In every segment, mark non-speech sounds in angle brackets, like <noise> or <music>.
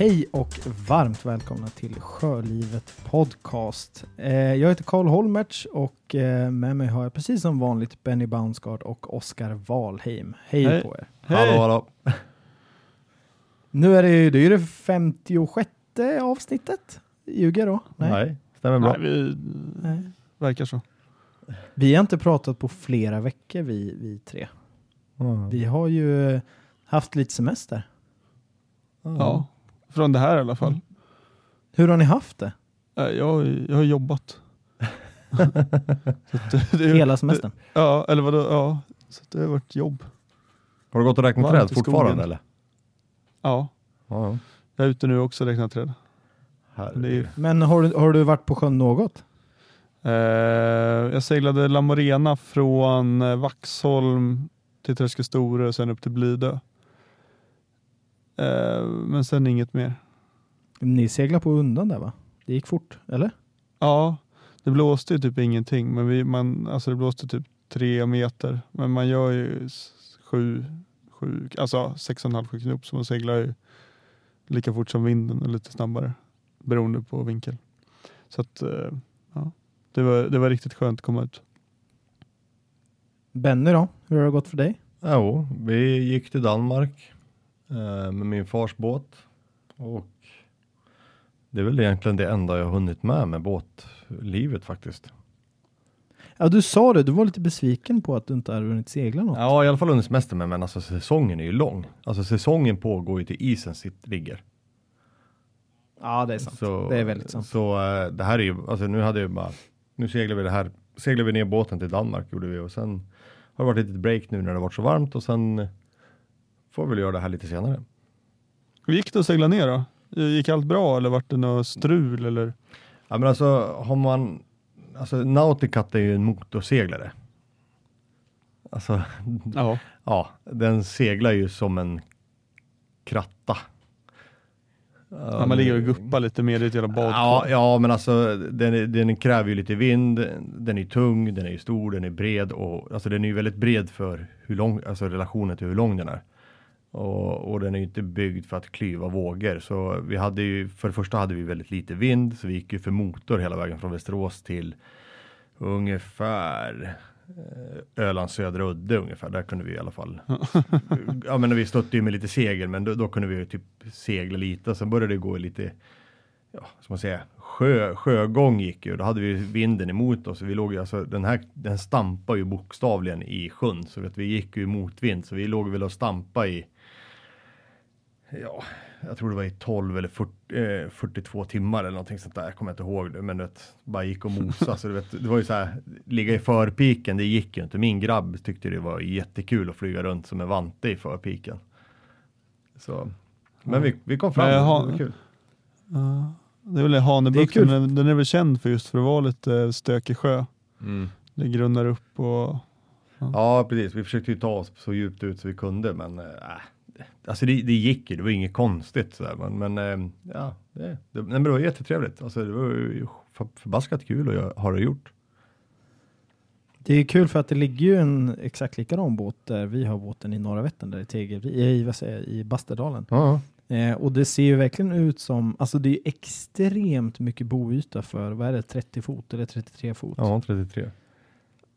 Hej och varmt välkomna till Sjölivet Podcast. Eh, jag heter Karl Holmertz och eh, med mig har jag precis som vanligt Benny Baunsgaard och Oskar Valheim. Hej, Hej. på er! Hej! Hallå, hallå. Nu är det ju det, är det 56 avsnittet. Ljuger då? Nej. stämmer bra. Nej, vi Nej. verkar så. Vi har inte pratat på flera veckor vi, vi tre. Mm. Vi har ju haft lite semester. Ja, från det här i alla fall. Mm. Hur har ni haft det? Nej, Jag, jag har jobbat. <laughs> Det, det, Hela semestern? Ja, eller vadå? Ja, så det har varit jobb. Har du gått och räknat träd fortfarande eller? Ja, Ja, ja. jag är ute nu också och räknar träd. Det är. Men har du, har du varit på sjön något? eh, jag seglade La Morena från eh, Vaxholm till Tröskestore och sen upp till Blidö. Eh, men sen inget mer. Ni seglar på undan där va? Det gick fort, eller? Ja, det blåste ju typ ingenting, men vi, man, alltså det blåste typ tre meter. Men man gör ju sju, sju alltså sex och en halv sju knop, så man seglar ju lika fort som vinden och lite snabbare beroende på vinkel. Så att, eh, ja, det var, det var riktigt skönt att komma ut. Benny då? Hur har det gått för dig? Jo, vi gick till Danmark eh, med min fars båt och det är väl egentligen det enda jag hunnit med med båtlivet faktiskt. Ja, du sa det. Du var lite besviken på att du inte har hunnit segla något. Ja, i alla fall under semestern, men, men alltså säsongen är ju lång. Alltså säsongen pågår ju till isen sitt ligger. Ja, det är sant. Så, det är väldigt sant. Så eh, det här är ju, alltså nu hade jag bara, nu seglar vi det här, seglar vi ner båten till Danmark gjorde vi och sen har det varit ett litet break nu när det varit så varmt och sen får vi väl göra det här lite senare. Hur gick det att segla ner då? Gick allt bra eller vart det något strul eller? Ja men alltså har man, alltså Nauticat är ju en motorseglare. Alltså, Ja. <laughs> ja, den seglar ju som en kratta. ja man ligger och guppar lite mer i ett jävla badkar. Ja, ja, men alltså den, den kräver ju lite vind, den är tung, den är stor, den är bred och alltså den är ju väldigt bred för hur lång, alltså relationen till hur lång den är. Och, och den är ju inte byggd för att klyva vågor. Så vi hade ju, för det första hade vi väldigt lite vind, så vi gick ju för motor hela vägen från Västerås till ungefär eh, Ölands södra udde ungefär. Där kunde vi i alla fall. <laughs> ja, men vi stötte ju med lite segel, men då, då kunde vi ju typ segla lite sen började det gå lite ja, som man säger, sjö, sjögång gick ju. Då hade vi vinden emot oss. Vi låg ju, alltså, den här, den stampar ju bokstavligen i sjön. Så att vi gick ju motvind. Så vi låg väl och stampa i, ja, jag tror det var i 12 eller 40, eh, 42 timmar eller någonting sånt där. Jag kommer inte ihåg det, men det bara gick och mosa. så du vet, det var ju så här, ligga i förpiken, det gick ju inte. Min grabb tyckte det var jättekul att flyga runt som en vante i förpiken. Så, men vi, vi kom fram, Men det var kul. Ja, det är väl Hanöbukten, den, den är väl känd för just för att vara lite stökig sjö. Mm. Det grunnar upp och Ja, precis. Vi försökte ju ta oss så djupt ut så vi kunde, men äh, alltså det, det gick ju. Det var inget konstigt sådär, men, men äh, ja, det, det, men det var jättetrevligt. Alltså, det var förbaskat kul att jag har det gjort. Det är kul för att det ligger ju en exakt likadan båt där vi har båten i Norra Vättern, där i Tegel, i, vad säger, i Basterdalen. Ja, Eh, och det ser ju verkligen ut som, alltså det är extremt mycket boyta för, vad är det, 30 fot eller 33 fot? ja 33.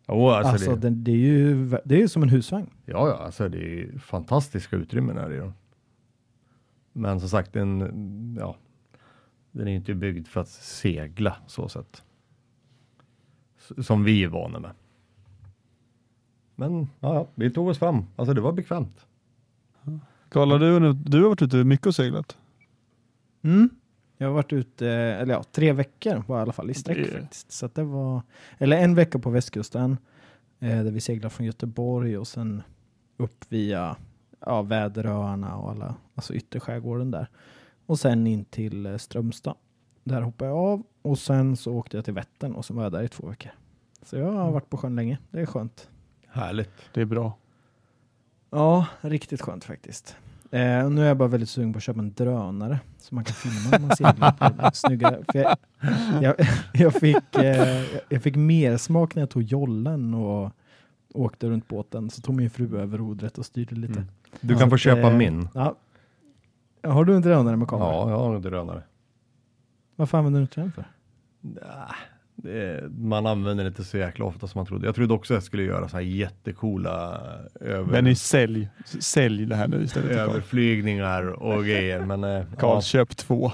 Jo, alltså, alltså det, det, det är ju det är ju som en husvagn. ja, ja, alltså det är ju fantastiska utrymmen här i dem. Men som sagt, den, ja, den är inte byggd för att segla så sätt. Som vi är vana med. Men ja, ja, vi tog oss fram. Alltså det var bekvämt. Karl, har du, du har varit ute mycket och seglat? Mm. Jag har varit ute, eller ja, tre veckor var i alla fall i sträck Det- faktiskt. Så att det var, eller en vecka på västkusten eh, där vi seglade från Göteborg och sen upp via ja, Väderöarna och alla, alltså ytterskärgården där. Och sen in till eh, Strömstad. Där hoppade jag av och sen så åkte jag till Vättern och så var jag där i två veckor. Så jag har varit på sjön länge. Det är skönt. Härligt. Det är bra. Ja, riktigt skönt faktiskt. Eh, nu är jag bara väldigt sugen på att köpa en drönare så man kan filma när man seglar på jag, jag, jag, fick, eh, jag fick mer smak när jag tog jollen och åkte runt båten. Så tog min fru över rodret och styrde lite. Mm. Du Så kan få att, köpa eh, min. Ja. Har du en drönare med kamera? Ja, jag har en drönare. Varför använder du inte den för? Nah, man använder det inte så jäkla ofta som man trodde. Jag trodde också att jag skulle göra så här jättecoola över, Men i sälj, sälj det här nu istället. Överflygningar och grejer. Men eh, <laughs> Karl, ja, köp två.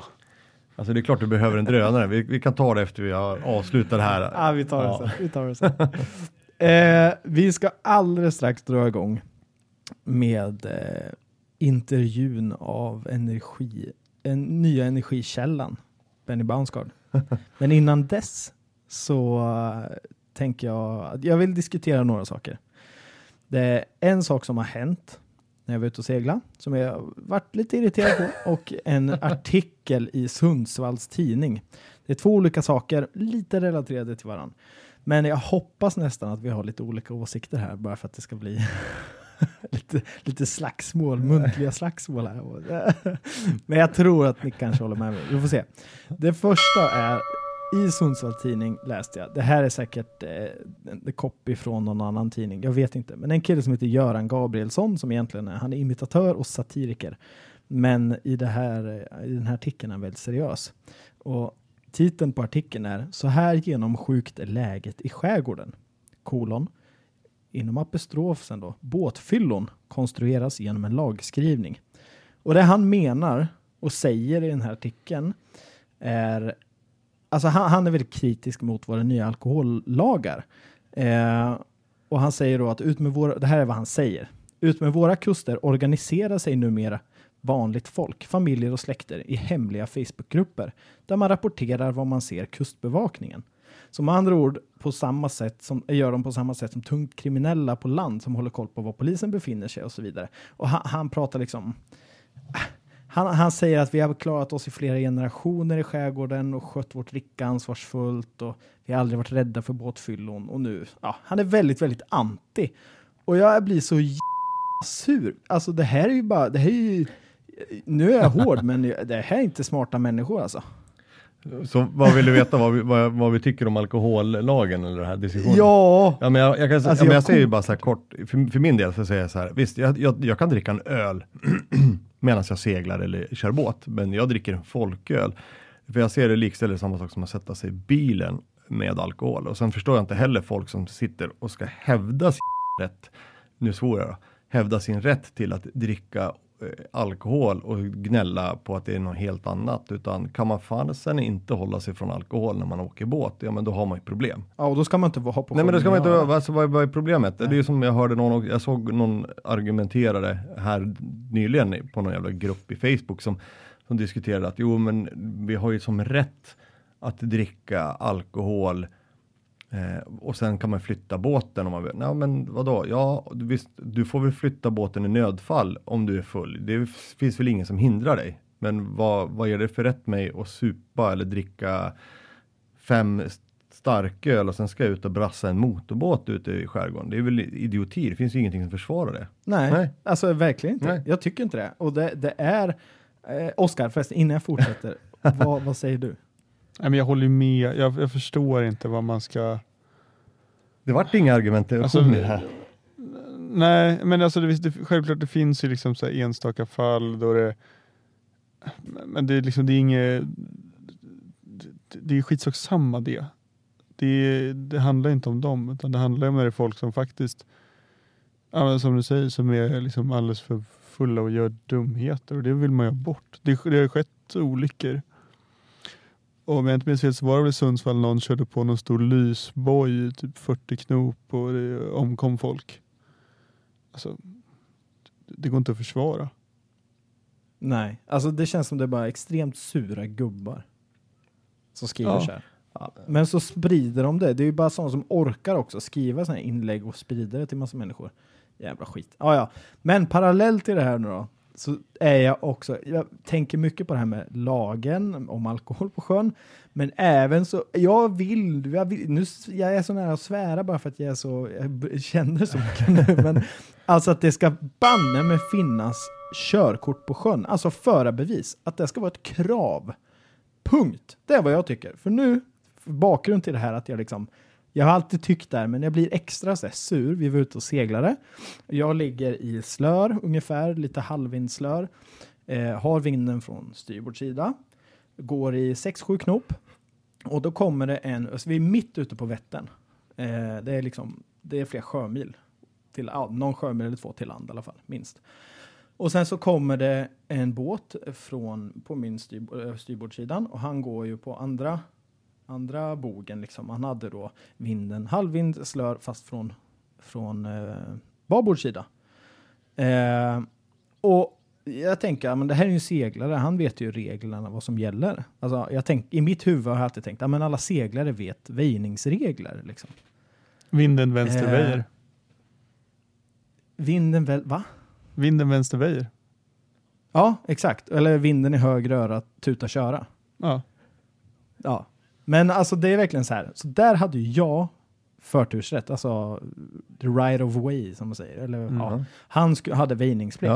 alltså det är klart du behöver en drönare. Vi, vi kan ta det efter vi har avslutat det här. Ja, vi tar det Ja. sen. Vi, tar det sen. <laughs> eh, vi ska alldeles strax dra igång med eh, intervjun av energi, en nya energikällan, Benny Bounsgaard. <laughs> Men innan dess så eh, tänker jag att jag vill diskutera några saker. Det är en sak som har hänt när jag var ute och segla som jag varit lite irriterad på <laughs> och en artikel i Sundsvalls tidning. Det är två olika saker, lite relaterade till varandra. Men jag hoppas nästan att vi har lite olika åsikter här bara för att det ska bli <laughs> lite, lite slagsmål, muntliga slagsmål här. <laughs> Men jag tror att ni kanske håller med mig. Vi får se. Det första är i Sundsvalls tidning läste jag, det här är säkert eh, en copy från någon annan tidning, jag vet inte, men en kille som heter Göran Gabrielsson som egentligen är, han är imitatör och satiriker. Men i, det här, eh, i den här artikeln är han väldigt seriös. Och titeln på artikeln är Så här genomsjukt är läget i skärgården. Kolon. Inom apostrof sen då. Båtfyllon konstrueras genom en lagskrivning. Och det han menar och säger i den här artikeln är Alltså han, han är väldigt kritisk mot våra nya alkohollagar. Eh, och han säger då att ut med våra, det här är vad han säger. Ut med våra kuster organiserar sig numera vanligt folk, familjer och släkter i hemliga Facebookgrupper där man rapporterar vad man ser kustbevakningen. Så med andra ord på samma sätt som, gör de på samma sätt som tungt kriminella på land som håller koll på var polisen befinner sig och så vidare. Och han, han pratar liksom äh, han, han säger att vi har klarat oss i flera generationer i skärgården och skött vårt dricka ansvarsfullt och vi har aldrig varit rädda för båtfyllon och nu, ja, han är väldigt, väldigt anti. Och jag blir så sur. Alltså det här är ju bara, det här är ju, nu är jag hård, men det här är inte smarta människor alltså. Så vad vill du veta vad vi, vad, vad vi tycker om alkohollagen eller den här diskussionen? Ja, Ja, men jag, jag, kan, Alltså, ja, men jag jag säger ju kom- bara så här kort, för, för min del så säger jag så här, visst jag, jag, jag kan dricka en öl <clears throat> <clears throat> medan jag seglar eller kör båt, men jag dricker en folköl. För jag ser det likställer samma sak som att sätta sig i bilen med alkohol. Och sen förstår jag inte heller folk som sitter och ska hävda sin rätt, nu svor jag då, hävda sin rätt till att dricka alkohol och gnälla på att det är något helt annat. Utan kan man fan sen inte hålla sig från alkohol när man åker båt, ja men då har man ju problem. ja, och då ska man inte ha på Nej men det ska man inte alltså, vad, vad är problemet? Det är Nej. som jag hörde någon, jag såg någon argumenterare här nyligen på någon jävla grupp i Facebook som, som diskuterade att jo men vi har ju som rätt att dricka alkohol eh, och sen kan man flytta båten om man vill. Ja men vadå? Ja visst, du får väl flytta båten i nödfall om du är full. Det finns väl ingen som hindrar dig. Men vad, vad är det för rätt mig att supa eller dricka fem starköl och sen ska jag ut och brassa en motorbåt ute i skärgården. Det är väl idioti. Det finns ju ingenting som försvarar det. Nej, Nej. alltså verkligen inte. Nej. Jag tycker inte det. Och det, det är, eh, Oskar förresten, innan jag fortsätter, <laughs> vad, vad säger du? Nej, men jag håller med. Jag, jag förstår inte vad man ska... Det vart inga argumentation Alltså, här. Nej, men alltså det, det, självklart det finns ju liksom så enstaka fall då det... Men det är liksom, det är inget... Det, det är skitsak samma det. det. Det handlar inte om dem, utan det handlar om när det är folk som faktiskt, som du säger, som är liksom alldeles för fulla och gör dumheter och det vill man ju ha bort. Det, det har skett olyckor. Om jag inte minns fel så var det väl i Sundsvall någon körde på någon stor lysboj, typ 40 knop och det omkom folk. Alltså, det går inte att försvara. Nej, alltså det känns som det är bara extremt sura gubbar som skriver Ja. så här. Ja. Men så sprider de det. Det är ju bara sådana som orkar också skriva sådana här inlägg och sprida det till massa människor. Jävla skit. Ja, ja. Men parallellt till det här nu då, så är jag också, jag tänker mycket på det här med lagen om alkohol på sjön, men även så, jag vill, jag vill nu, jag är så nära att svära bara för att jag är så, jag känner så mycket nu, <laughs> men alltså att det ska banne med finnas körkort på sjön, alltså förarbevis, att det ska vara ett krav. Punkt. Det är vad jag tycker. För nu, bakgrund till det här att jag liksom, jag har alltid tyckt där, men jag blir extra så här, sur. Vi var ute och seglade. Jag ligger i slör ungefär, lite halvvindslör. Eh, har vinden från styrbordssida. Går i 6-7 knop. Och då kommer det en, alltså vi är mitt ute på Vättern. Eh, det är liksom, det är flera sjömil. Till, ja, någon sjömil eller två till land i alla fall, minst. Och sen så kommer det en båt från, på min styr, styrbordssidan och han går ju på andra, andra bogen liksom. Han hade då vinden, halvvind, slör fast från, från eh, babordssida. Eh, och jag tänker, men det här är ju en seglare, han vet ju reglerna vad som gäller. Alltså, jag tänk, I mitt huvud har jag alltid tänkt, att alla seglare vet väjningsregler. Liksom. Vinden vänster Eh. Vinden väl, va? Vinden vänster väjer. Ja, exakt. Eller vinden i höger öra, tuta köra. Ja. Ja, men alltså det är verkligen så här. Så där hade ju jag förtursrätt, alltså the right of way som man säger. Eller, ja, Mm. han sku, hade väjningsplikt.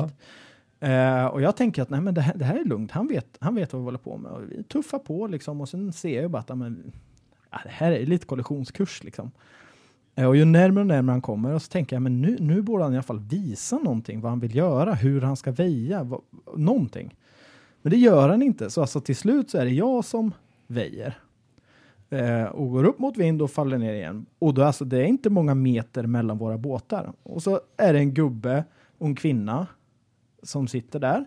Eh, och jag tänker att nej, men det, här, det här är lugnt, han vet, han vet vad vi håller på med. Och vi tuffar på liksom och sen ser jag bara att ja, men, ja, det här är lite kollisionskurs liksom. Eh, och ju närmare och närmare han kommer och så tänker jag men nu, nu borde han i alla fall visa någonting, vad han vill göra, hur han ska väja, vad, någonting. Men det gör han inte, så alltså till slut så är det jag som väjer. Eh, och går upp mot vind och faller ner igen. Och då alltså, det är inte många meter mellan våra båtar. Och så är det en gubbe och en kvinna som sitter där.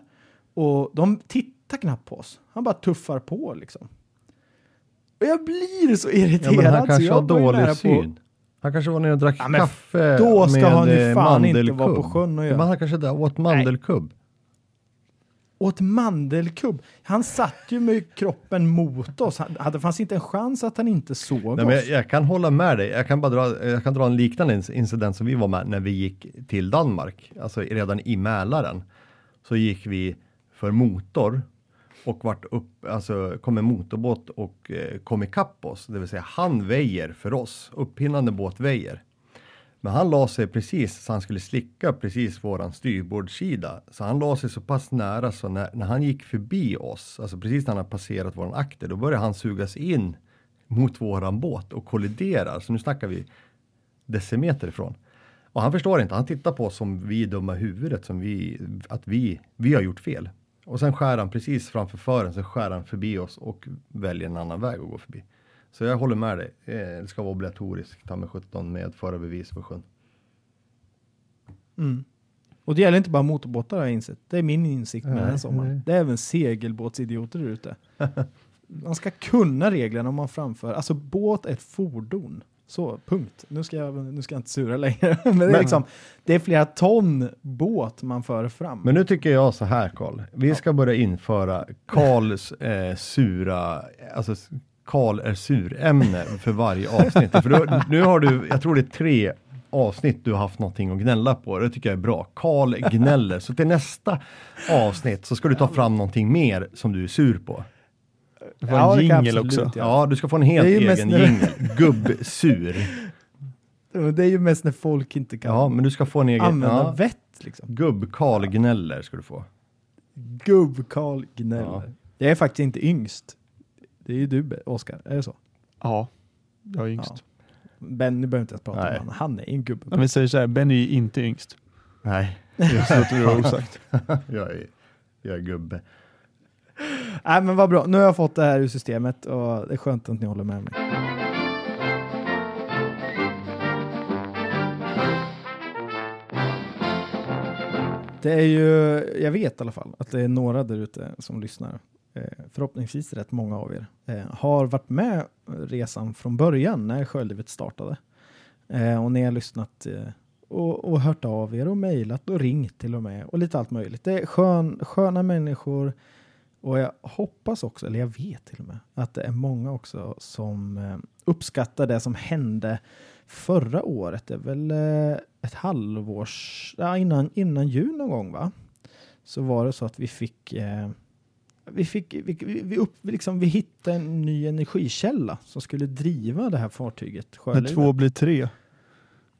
Och de tittar knappt på oss. Han bara tuffar på liksom. Och jag blir så Ja, irriterad. men han kanske har dålig syn. Han kanske var nere och drack Ja, kaffe då ska med han ju eh, fan inte vara på mandelkubb. sjön och göra. Men han kanske där åt mandelkubb. Åt mandelkubb. Han satt ju med kroppen mot oss. Han, hade fanns inte en chans att han inte såg Nej, oss. men jag, jag kan hålla med dig. Jag kan bara dra, jag kan dra en liknande incident som vi var med när vi gick till Danmark, alltså redan i Mälaren. Så gick vi för motor och vart upp, alltså kom en motorbåt och eh, kom ikapp oss, det vill säga han väjer för oss, upphinnande båt väjer. Men han la sig precis så han skulle slicka precis våran styrbordssida. Så han la sig så pass nära så när, när han gick förbi oss, alltså precis när han har passerat våran akter, då började han sugas in mot våran båt och kolliderar. Så nu snackar vi decimeter ifrån. Och han förstår inte, han tittar på oss som vi dumma i huvudet, som vi, att vi, vi har gjort fel. Och sen skär han precis framför fören, sen skär han förbi oss och väljer en annan väg att gå förbi. Så jag håller med dig, eh, det ska vara obligatoriskt, ta med 17 med förarbevis på sjön. Mm. Och det gäller inte bara motorbåtar har jag insett. Det är min insikt med Nej, den här sommaren. nej. Det är även segelbåtsidioter ute. <laughs> man ska kunna reglerna om man framför. Alltså båt är ett fordon. Så, punkt. Nu ska jag, nu ska jag inte sura längre. <laughs> Men det, är liksom, det är flera ton båt man för fram. Men nu tycker jag så här Karl, vi ska börja införa Karls eh, sura, alltså Karl är sur-ämne för varje avsnitt. För då, nu har du, jag tror det är tre avsnitt du har haft någonting att gnälla på. Det tycker jag är bra. Karl gnäller. Så till nästa avsnitt så ska du ta fram någonting mer som du är sur på. Det var Ja, en jingel också. göra. Ja, du ska få en helt egen jingel. Gubbsur. Det är ju mest när folk inte kan Ja, men du ska få en egen. använda Ja, vett. Liksom. Gubb-Karl gnäller ska du få. Gubb-Karl gnäller. Ja. Jag är faktiskt inte yngst. Det är ju du, Oskar. Är det så? Ja, jag är yngst. Benny behöver inte ens prata Nej. om han. Han är en gubbe. Om vi säger så här, Benny är inte yngst. Nej, <laughs> Så låter vi vara osagt. <laughs> jag är, jag är gubbe. Nej men vad bra, nu har jag fått det här ur systemet och det är skönt att ni håller med mig. Det är ju, jag vet i alla fall att det är några där ute som lyssnar, Eh, förhoppningsvis rätt många av er, eh, har varit med resan från början när sjölivet startade. Eh, och ni har lyssnat och, och hört av er och mejlat och ringt till och med och lite allt möjligt. Det är skön, sköna människor och jag hoppas också, eller jag vet till och med, att det är många också som uppskattar det som hände förra året. Det är väl ett halvårs, ja, innan, innan jul någon gång va? Så var det så att vi fick eh, vi, fick, vi, vi, upp, liksom, vi hittade en ny energikälla som skulle driva det här fartyget. När Sjölivet. två blir tre.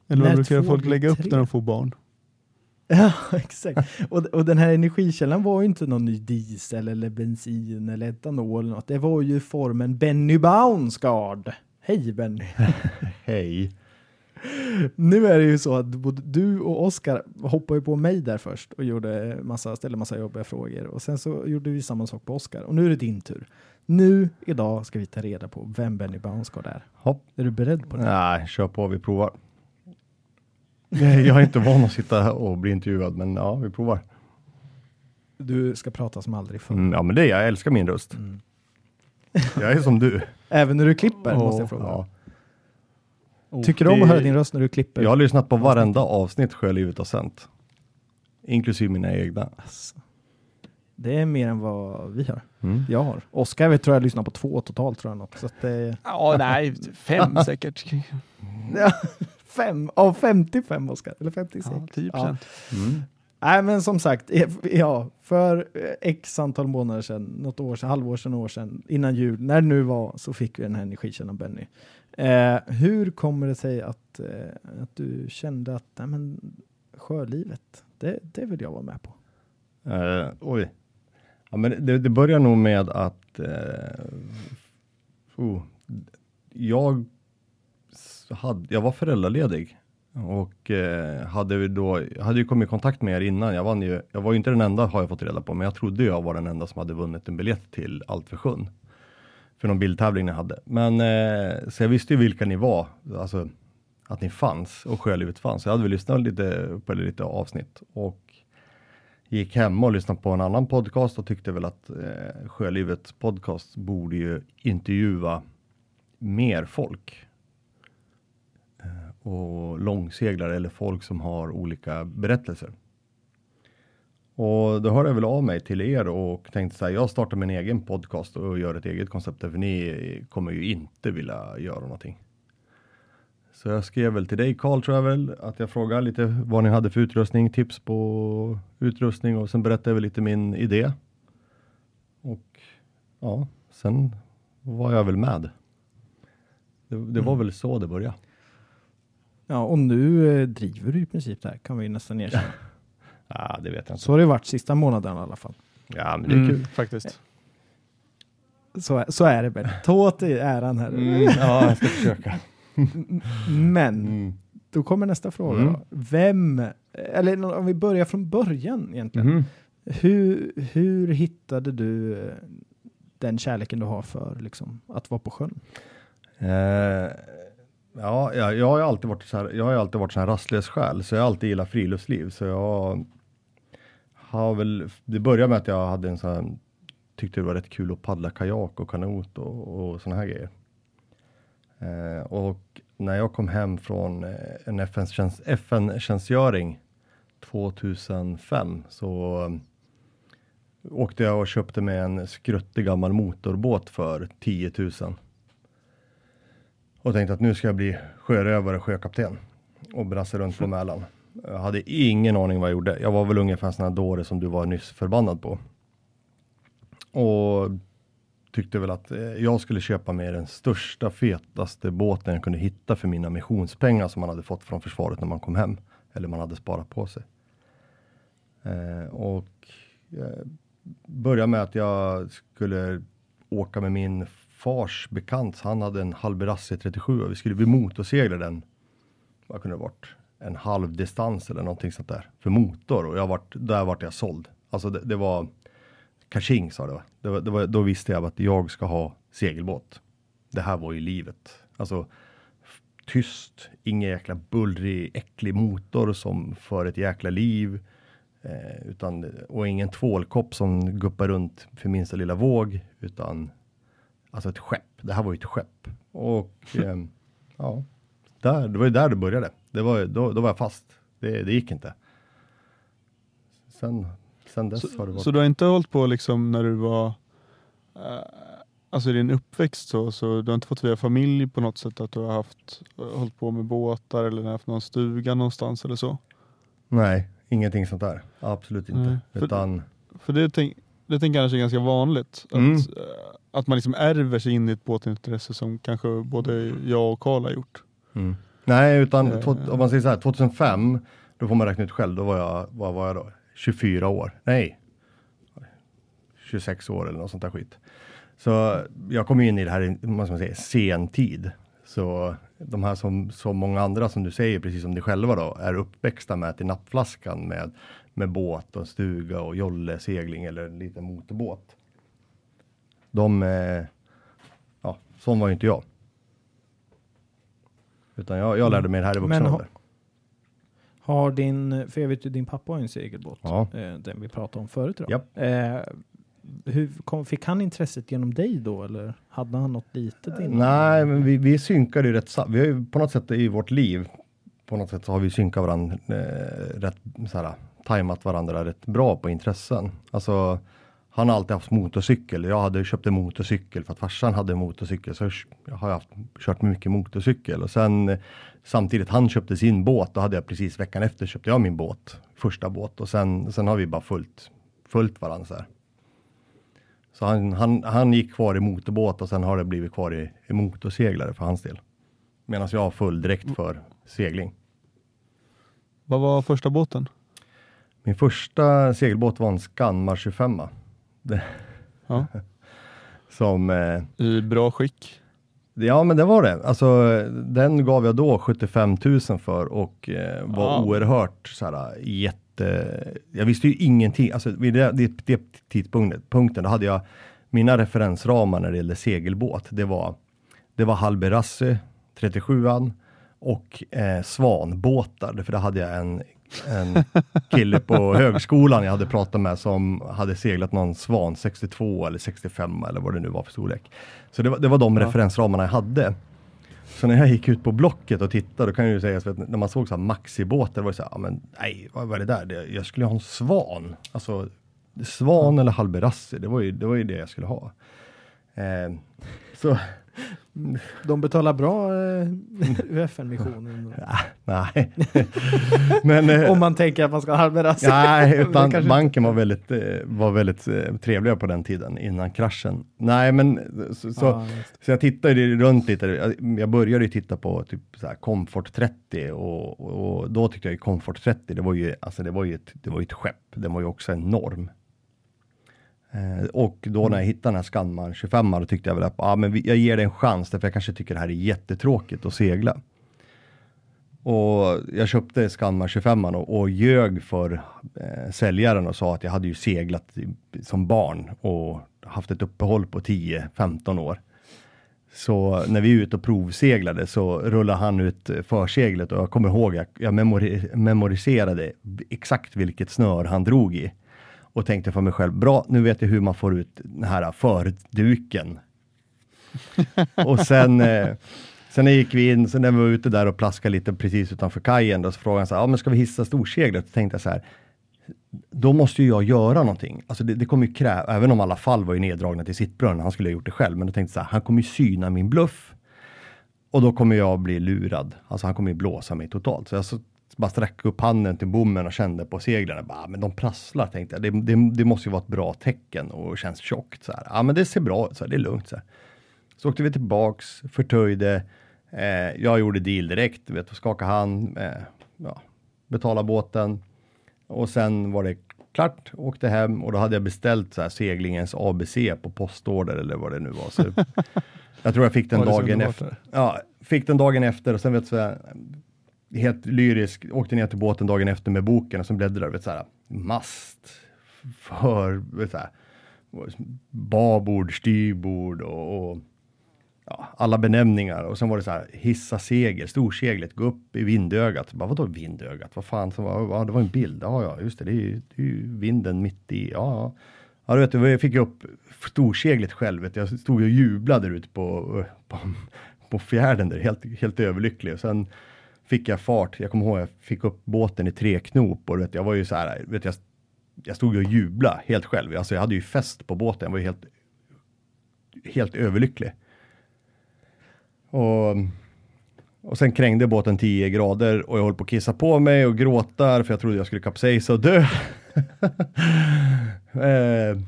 Eller När vad brukar folk lägga upp tre. när de får barn? <laughs> Ja, exakt. Och, och den här energikällan var ju inte någon ny diesel eller bensin eller etanol eller något. Det var ju formen Benny Baunsgaard. Hej Benny! <laughs> Hej. Nu är det ju så att både du och Oskar hoppade på mig där först och gjorde massa, ställde massa jobbiga frågor och sen så gjorde vi samma sak på Oskar och nu är det din tur. Nu idag ska vi ta reda på vem Benny Bounsgård är. Hopp. Är du beredd på det? Nej, kör på, vi provar. Jag är inte van att sitta och bli intervjuad, men ja, vi provar. Du ska prata som aldrig förr. Mm, ja, men det är jag. Jag älskar min röst. Mm. Jag är som du. <laughs> Även när du klipper Ja, måste jag fråga. Ja. Tycker du om att höra din röst när du klipper? Jag har lyssnat på varenda avsnitt Sjölivet har sänt. Inklusive mina egna. Alltså, det är mer än vad vi har. Mm. Jag har. Oskar vet, tror jag lyssnar på två totalt tror jag något. Så att det Ja, nej, fem <laughs> säkert. Ja, fem av 55 Oskar, eller 56. Ja, 10 Ja. Mm. Nej, men som sagt, eh, ja, för eh, x antal månader sedan, något år sedan, halvår sedan, år sedan, innan jul, när det nu var, så fick vi den här energikällan Benny. Eh, hur kommer det sig att, eh, att du kände att nej, men, sjölivet, det, det vill jag vara med på? Eh, oj. Ja, men det, det börjar nog med att eh, oh, jag, hade, jag var föräldraledig och eh, hade, vi då, jag hade ju kommit i kontakt med er innan. Jag, vann ju, jag var ju inte den enda har jag fått reda på, men jag trodde jag var den enda som hade vunnit en biljett till Allt för sjön. För någon bildtävling ni hade. Men eh, så jag visste ju vilka ni var, alltså att ni fanns och Sjölivet fanns. Så Jag hade väl lyssnat lite på lite avsnitt och gick hem och lyssnade på en annan podcast och tyckte väl att eh, Sjölivets podcast borde ju intervjua mer folk. Eh, och långseglare eller folk som har olika berättelser. Och då hörde jag väl av mig till er och tänkte så här, jag startar min egen podcast och gör ett eget koncept, för ni kommer ju inte vilja göra någonting. Så jag skrev väl till dig Karl tror jag väl, att jag frågade lite vad ni hade för utrustning, tips på utrustning och sen berättade jag väl lite min idé. Och ja, sen var jag väl med. Det, det var Mm. väl så det började. Ja, och nu eh, driver du i princip det här, kan vi nästan erkänna. Ja, det vet jag inte. Så har det varit sista månaden i alla fall. Ja, men det är kul. Mm, faktiskt. Så, är- så är det Benny. Ta åt dig äran här. Mm, ja, jag ska försöka. <laughs> Men Mm. då kommer nästa fråga. Mm. Då. Vem, eller om vi börjar från början egentligen. Mhm. Hur, hur hittade du eh, den kärleken du har för liksom, att vara på sjön? Eh, ja, ja, jag har ju alltid varit så här, jag har alltid varit så här rastlös själ, så jag har alltid gillat friluftsliv. Så jag har väl, det började med att jag hade en sån här, tyckte det var rätt kul att paddla kajak och kanot och, och såna här grejer. Eh, och när jag kom hem från eh, en FN-tjänstgöring 2005 så eh, åkte jag och köpte mig en skruttig gammal motorbåt för 10 000 och tänkte att nu ska jag bli sjörövare och sjökapten och brassa runt på Mälaren. Jag hade ingen aning vad jag gjorde. Jag var väl ungefär en sån här dåre som du var nyss förbannad på. Och tyckte väl att eh, jag skulle köpa mig den största, fetaste båten jag kunde hitta för mina missionspengar som man hade fått från försvaret när man kom hem. Eller man hade sparat på sig. Eh, och eh, började med att jag skulle åka med min fars bekant. Han hade en Halberassi 37 och vi skulle bli motorsegla den. Vad kunde det varit? En halv distans eller någonting sånt där för motor och jag vart, där vart jag såld. Alltså det, det var Kaching sa det va? Det var, det var, då visste jag att jag ska ha segelbåt. Det här var ju livet. Alltså tyst, ingen jäkla bullrig, äcklig motor som för ett jäkla liv. Eh, utan, och ingen tvålkopp som guppar runt för minsta lilla våg, utan alltså ett skepp. Det här var ju ett skepp. Och <laughs> ehm, ja, där, det var ju där det började. Det var, då, då var jag fast. Det, det gick inte. Sen, sen dess har det Så, varit. så du har inte hållit på liksom när du var, eh, alltså i din uppväxt så, så du har inte fått via familj på något sätt att du har haft, hållit på med båtar eller haft någon stuga någonstans eller så? Nej, ingenting sånt där. Absolut inte. Nej, för- Utan, För det, tänk, det tänker jag annars är ganska vanligt. Att, Mm. eh, att man liksom ärver sig in i ett båtintresse som kanske både jag och Karl har gjort. mm. Nej, utan Eh. två- om man säger så här, 2005, då får man räkna ut själv, då var jag, vad var jag då? 24 år? Nej, 26 år eller något sånt där skit. Så jag kom in i det här i, vad man säga, sen tid. Så de här som så många andra som du säger, precis som dig själva då, är uppväxta med till nappflaskan med, med båt och stuga och jolle, segling eller en liten motorbåt. De, eh, ja, sån var ju inte jag. Utan jag, jag lärde mig det här i vuxen Men ha- ålder. Har din, för jag vet ju din pappa har en segelbåt, Ja. eh, den vi pratade om förut. Då. Japp. Eh, hur kom, fick han intresset genom dig då eller hade han något litet innan? Nej, men vi, vi synkar ju rätt Vi har ju på något sätt i vårt liv, på något sätt så har vi synkat varandra eh, rätt, såhär, tajmat varandra rätt bra på intressen. Alltså, han har alltid haft motorcykel. Jag hade köpt en motorcykel för att farsan hade en motorcykel. Så jag har haft, kört mycket motorcykel och sen samtidigt han köpte sin båt. Då hade jag precis veckan efter köpte jag min båt, första båt och sen, sen har vi bara följt, följt varandra så. Så han, han, han gick kvar i motorbåt och sen har det blivit kvar i, i motorseglare för hans del. Medan jag föll direkt för segling. Vad var första båten? Min första segelbåt var en Scanmar 25. Ja. <laughs> som, eh, I bra skick. ja men det var det. Alltså den gav jag då 75 000 för och eh, var Ja. oerhört såhär jätte... Jag visste ju ingenting. Alltså vid det, det, det tidpunkten punkten, då hade jag mina referensramar när det gällde segelbåt. Det var, det var Halberassi 37an och eh, Svanbåtar. För då hade jag en, en kille på högskolan jag hade pratat med som hade seglat någon Svan 62 eller 65 eller vad det nu var för storlek. Så det var, det var de Ja. referensramarna jag hade. Så när jag gick ut på Blocket och tittade, då kan jag ju säga att när man såg så här maxibåtar, var det så här, men nej, vad var det där? Jag skulle ha en Svan. Alltså, Svan eller Halberassi, det var ju det, var ju det jag skulle ha. Eh, så, De betalar bra eh, <laughs> UFN-missionen. nej. <laughs> men, eh, Om man tänker att man ska halvera sig. Nej, <laughs> utan banken var väldigt, eh, var väldigt eh, trevliga på den tiden innan kraschen. Nej, men så, så, Ja, just så jag tittade runt lite. Jag- började ju titta på typ så här Comfort 30 och, och då tyckte jag ju Comfort 30, det var ju, alltså det var ju ett, det var ju ett skepp. Den var ju också enorm. Eh, och då när jag hittade den här Scanmar 25 då tyckte jag väl att ah, men jag ger det en chans, därför jag kanske tycker det här är jättetråkigt att segla. Och jag köpte Scanmar 25 och, och ljög för eh, säljaren och sa att jag hade ju seglat som barn och haft ett uppehåll på 10-15 år. Så när vi är ute och provseglade så rullade han ut förseglet och jag kommer ihåg att jag memori- memoriserade exakt vilket snör han drog i. Och tänkte för mig själv, bra nu vet jag hur man får ut den här förduken. <laughs> och sen, eh, sen gick vi in, så när vi var ute där och plaskade lite precis utanför kajen, då så frågade han så här, ja men ska vi hissa storseglet? Då tänkte jag så här, då måste ju jag göra någonting. Alltså det, det kommer ju kräva, även om alla fall var ju neddragna till sittbrunn, han skulle ha gjort det själv, men då tänkte jag så här, han kommer ju syna min bluff. Och då kommer jag bli lurad. Alltså han kommer ju blåsa mig totalt. Så jag så, bara sträckte upp handen till bommen och kände på seglen. Bara, "Ah, men de prasslar tänkte jag. Det, det, det måste ju vara ett bra tecken och känns tjockt. Så här. Ja men det ser bra ut, så här, det är lugnt. Så, här. så åkte vi tillbaks, förtöjde. Eh, jag gjorde deal direkt, du vet, skaka hand, eh, ja, betala båten. Och sen var det klart, åkte hem och då hade jag beställt så här, seglingens ABC på postorder eller vad det nu var. Så <laughs> jag tror jag fick den dagen efter. Ja, fick den dagen efter och sen vet här, helt lyrisk, åkte ner till båten dagen efter med boken och så bläddrade vet, så här, mast, för, vet, så här, babord, styrbord och, och ja, alla benämningar och sen var det så här hissa segel, storseglet, gå upp i vindögat. Bara, vadå vindögat? Vad fan, så var, ja, det var en bild. Ja, ja, just det, det är ju, det är ju vinden mitt i. Ja, ja. Ja, du vet, jag fick upp storseglet själv. Vet, jag stod och jublade där ute på, på, på fjärden där, helt, helt överlycklig. Och sen fick jag fart. Jag kommer ihåg, jag fick upp båten i tre knop och vet, jag var ju så här, vet, jag, jag stod och jublade helt själv. Alltså, jag hade ju fest på båten. Jag var ju helt, helt överlycklig. Och, och sen krängde båten 10 grader och jag höll på att kissa på mig och gråta för jag trodde jag skulle kapsejsa och dö. <laughs> eh,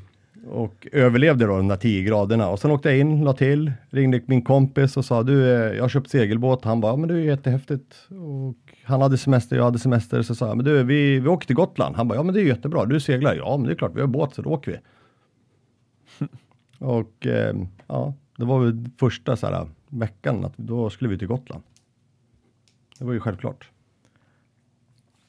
och överlevde då de där 10 graderna och sen åkte jag in, la till, ringde min kompis och sa du, eh, jag har köpt segelbåt. Han bara, men det är ju jättehäftigt. Och han hade semester, jag hade semester, så sa jag, men du, vi, vi åker till Gotland. Han bara, ja men det är jättebra, du seglar. Ja, men det är klart, vi har båt så då åker vi. <laughs> och eh, ja, det var väl första så här, veckan att då skulle vi till Gotland. Det var ju självklart.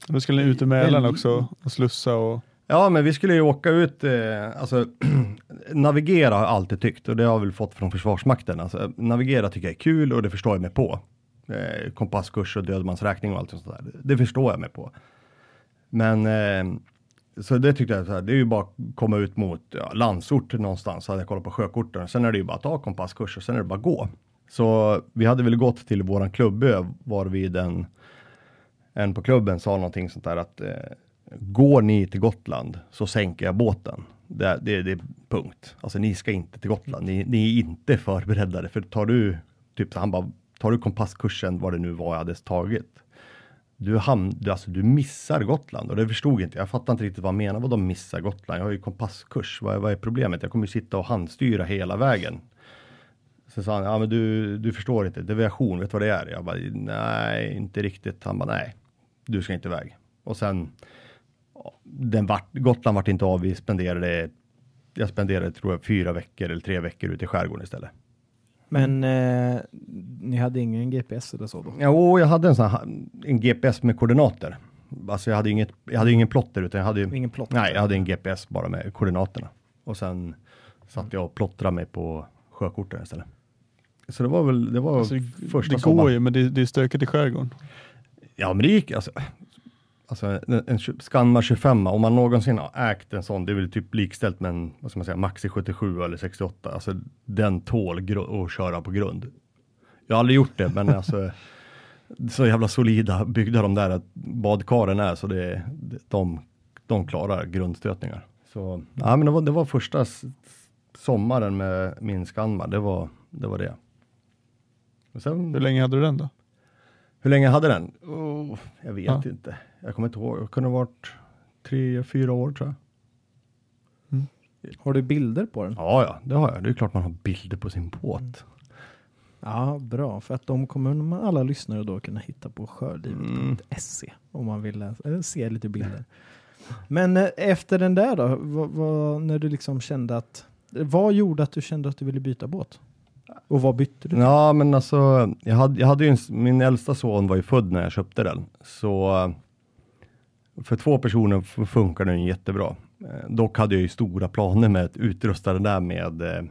Då skulle ni ut i Mälaren också och slussa och Ja, men vi skulle ju åka ut, eh, alltså <clears throat> navigera har jag alltid tyckt och det har jag väl fått från Försvarsmakten. Alltså, navigera tycker jag är kul och det förstår jag mig på. Eh, kompasskurs och dödmansräkning och allt sånt där. Det förstår jag mig på. Men eh, så det tyckte jag, så här, det är ju bara att komma ut mot ja, landsort någonstans. Så hade jag kollat på sjökorten. Sen är det ju bara att ta kompasskurs och sen är det bara att gå. Så vi hade väl gått till våran klubbö var vi den en på klubben sa någonting sånt där att eh, går ni till Gotland så sänker jag båten. Det, det, det är punkt. Alltså ni ska inte till Gotland. Ni, ni är inte förberedda. För tar du, typ han bara, tar du kompasskursen, vad det nu var jag hade tagit. Du, ham, du, alltså, du missar Gotland och det förstod inte jag. fattar inte riktigt vad han menar. Vad de missar Gotland? Jag har ju kompasskurs. Vad, är- vad är problemet? Jag kommer ju sitta och handstyra hela vägen. Så sa han, ja men du, du förstår inte, deviation, vet du vad det är? Jag bara, nej, inte riktigt. Han bara, nej, du ska inte iväg. Och sen, den vart, Gotland vart inte av, vi spenderade, jag spenderade tror jag fyra veckor eller tre veckor ute i skärgården istället. Men eh, ni hade ingen GPS eller så då? Jo, jag hade en sån här, en GPS med koordinater. Alltså jag hade inget, jag hade ingen plotter utan jag hade ju, Ingen plott? nej, jag hade en GPS bara med koordinaterna. Och sen satt jag och plottrade mig på sjökorten istället. Så det var väl, det var alltså, första det sommaren. går ju men det, det är stökigt i skärgården. Ja, men det gick alltså. Alltså en, en Scanmar 25, om man någonsin har ägt en sån, det är väl typ likställt med en, vad ska man säga, Maxi 77 eller 68. Alltså den tål att köra på grund. Jag har aldrig gjort det, men alltså <laughs> så jävla solida byggda de där badkaren är, så det, de, de klarar grundstötningar. Så ja, men det var, det var första sommaren med min Scanmar, det var det. Var det. Sen, Hur länge hade du den då? Hur länge hade den? Oh, jag vet Ja. inte. Jag kommer inte ihåg. Det kunde ha varit tre, fyra år tror jag. Har du bilder på den? Ja, ja, det har jag. Det är klart man har bilder på sin båt. Ja, bra. För att de kommer alla lyssnare då kunna hitta på sjölivet.se om man vill läsa, eller se lite bilder. Men eh, efter den där då, vad, vad, när du liksom kände att, vad gjorde att du kände att du ville byta båt? Och vad bytte du? Ja, men alltså, jag hade, jag hade ju en, min äldsta son var ju född när jag köpte den. Så för två personer funkar den jättebra. Eh, Dock hade jag ju stora planer med att utrusta den där med eh,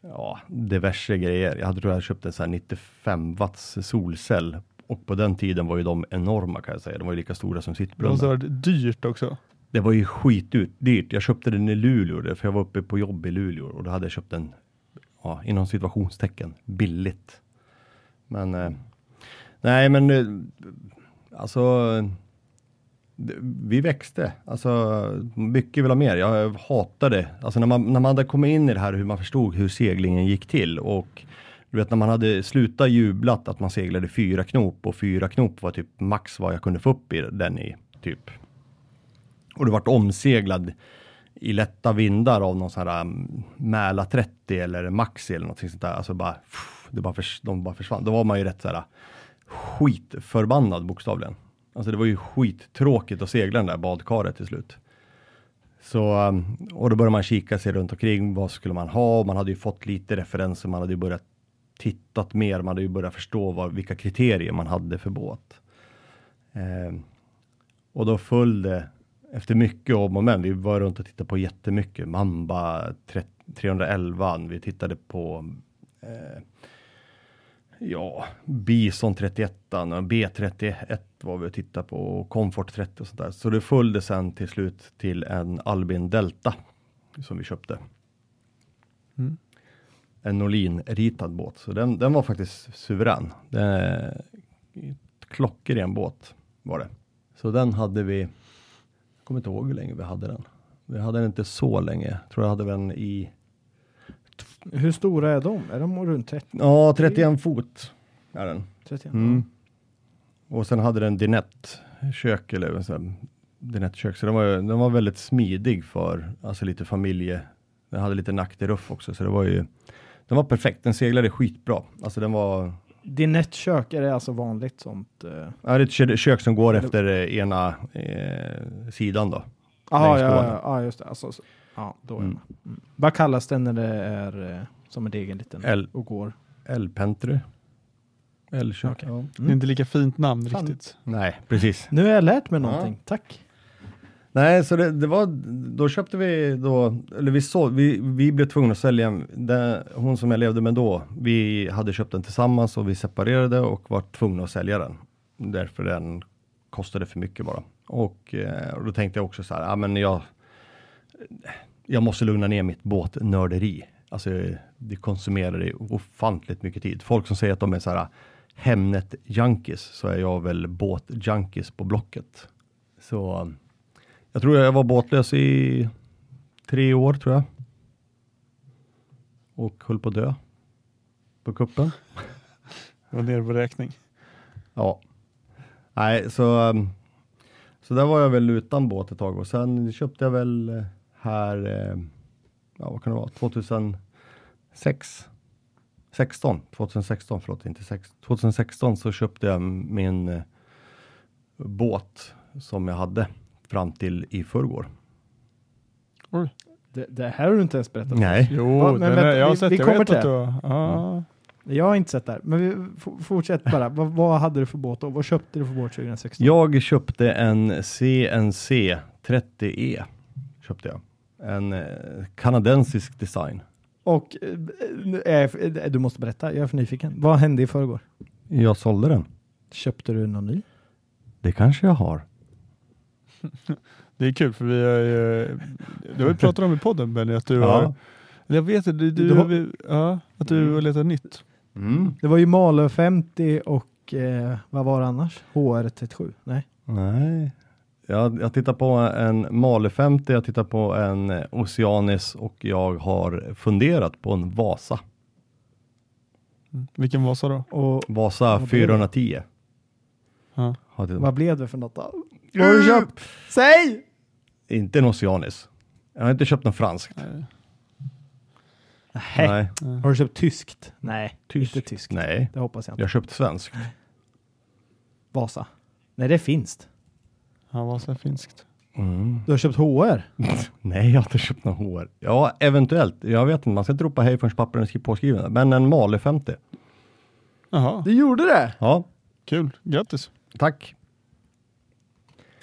ja, diverse grejer. Jag hade tror jag köpt en här 95 watts solcell och på den tiden var ju de enorma kan jag säga. De var ju lika stora som Det sittbrunnar. måste ha varit dyrt också. Det var ju skitdyrt. Jag köpte den i Luleå, det- för jag var uppe på jobb i Luleå och då hade jag köpt den, ja, inom situationstecken, billigt. Men, eh, nej men, eh, alltså, vi växte. Alltså, mycket vill ha mer. Jag hatade, alltså när man, när man hade kommit in i det här, hur man förstod hur seglingen gick till och du vet när man hade slutat jublat att man seglade fyra knop och fyra knop var typ max vad jag kunde få upp i den i, typ och du vart omseglad i lätta vindar av någon sån här um, Mäla 30 eller Maxi eller någonting sånt där. Alltså bara, pff, det bara förs- de bara försvann. Då var man ju rätt så här skitförbannad bokstavligen. Alltså det var ju skittråkigt att segla den där badkaret till slut. Så, um, och då började man kika sig runt omkring. Vad skulle man ha? Man hade ju fått lite referenser. Man hade ju börjat tittat mer. Man hade ju börjat förstå vad, vilka kriterier man hade för båt. Eh, och då föll det efter mycket om och men. Vi var runt och tittade på jättemycket. Mamba 30, 311. Vi tittade på eh, ja, Bison 31 och B31 var vi och tittade på och Comfort 30 och sånt där. Så det föll det sen till slut till en Albin Delta som vi köpte. Mm. En Norlin-ritad båt. Så den, den var faktiskt suverän. Det klockren båt var det. Så den hade vi, kommer inte ihåg hur länge vi hade den. Vi hade den inte så länge. Jag tror jag hade den i, Hur stora är de? Är de runt 30? ja 31 fot är den. 31? Mm. Och sen hade den dinett kök eller så här, dinett kök. Så den var, den var väldigt smidig för alltså lite familje. Den hade lite nackderuff också så det var ju den var perfekt. Den seglade skitbra. Alltså den var Dinett kök, är det alltså vanligt sånt? eh? Ja, det är ett kö- kök som går efter eh, ena eh, sidan då. Längs ja, ja, ja, just det. Alltså, så- ja, då är Mm. Mm. Vad kallas den när det är eh, som en egen liten L. och går? L-Pentry. L-kök. Okej. Ja. Det är Mm. inte lika fint namn Fan. riktigt. Nej, precis. Nu har jag lärt mig Ja. någonting. Tack. Nej, så det, det var, då köpte vi då, eller vi såg, vi, vi blev tvungna att sälja, den, hon som jag levde med då, vi hade köpt den tillsammans och vi separerade och var tvungna att sälja den. Därför den kostade för mycket bara. Och, och då tänkte jag också så här, ja men jag, jag måste lugna ner mitt båtnörderi. Alltså det konsumerar ofantligt mycket tid. Folk som säger att de är så här Hemnet-junkies, så är jag väl båt-junkies på Blocket. Så jag tror jag var båtlös i tre år tror jag. Och höll på att dö. På kuppen. <laughs> Var ner på räkning. Ja. Nej, så, så där var jag väl utan båt ett tag och sen köpte jag väl eh, här, eh, ja vad kan det vara, 2006? 16, 2016, förlåt inte 6, 2016 så köpte jag min eh, båt som jag hade fram till i förrgår. Oj. Det, det här har du inte ens berättat. för Nej. Jo, Va, men vänta, är, jag har vi- sett vi kommer till att du det. oss. Jag har inte sett det här. Men vi, fortsätt bara. vad, vad hade du för båt och vad köpte du för båt 2016? Jag köpte en CNC 30E. Köpte jag. En eh, kanadensisk design. Och eh, nu är, jag- du måste berätta, jag är för nyfiken. Vad hände i förrgår? Jag sålde den. Köpte du någon ny? Det kanske jag har. Det är kul för vi har ju, du har ju pratat om i podden Benny att du Ja. har, eller jag vet inte, du, du, Du har- ja, att du har letat nytt. Mm. Det var ju Malö 50 och eh, vad var det annars? HR37? Nej. Nej. Jag, jag tittar på en Male 50, jag tittar på en Oceanis och jag har funderat på en Vasa. Mm. Vilken Vasa då? Och Vasa Vad blev det? 410. Ja. Vad blev det för något då? Vad har du köpt? Säg! Inte en Oceanis. Jag har inte köpt någon franskt. Nej. Nej. Nej. Har du köpt tyskt? Nej, Tysk? inte tyskt. Nej. Det hoppas jag inte. Jag har köpt svenskt. Vasa? Nej, det är finskt. Ja, Vasa är finskt. Mm. Du har köpt HR? <laughs> Nej, jag har inte köpt någon HR. Ja, eventuellt. Jag vet inte, man ska inte ropa hej förrän pappren är påskrivna. Men en Male 50. Jaha, Du gjorde det? Ja, kul. Grattis. tack.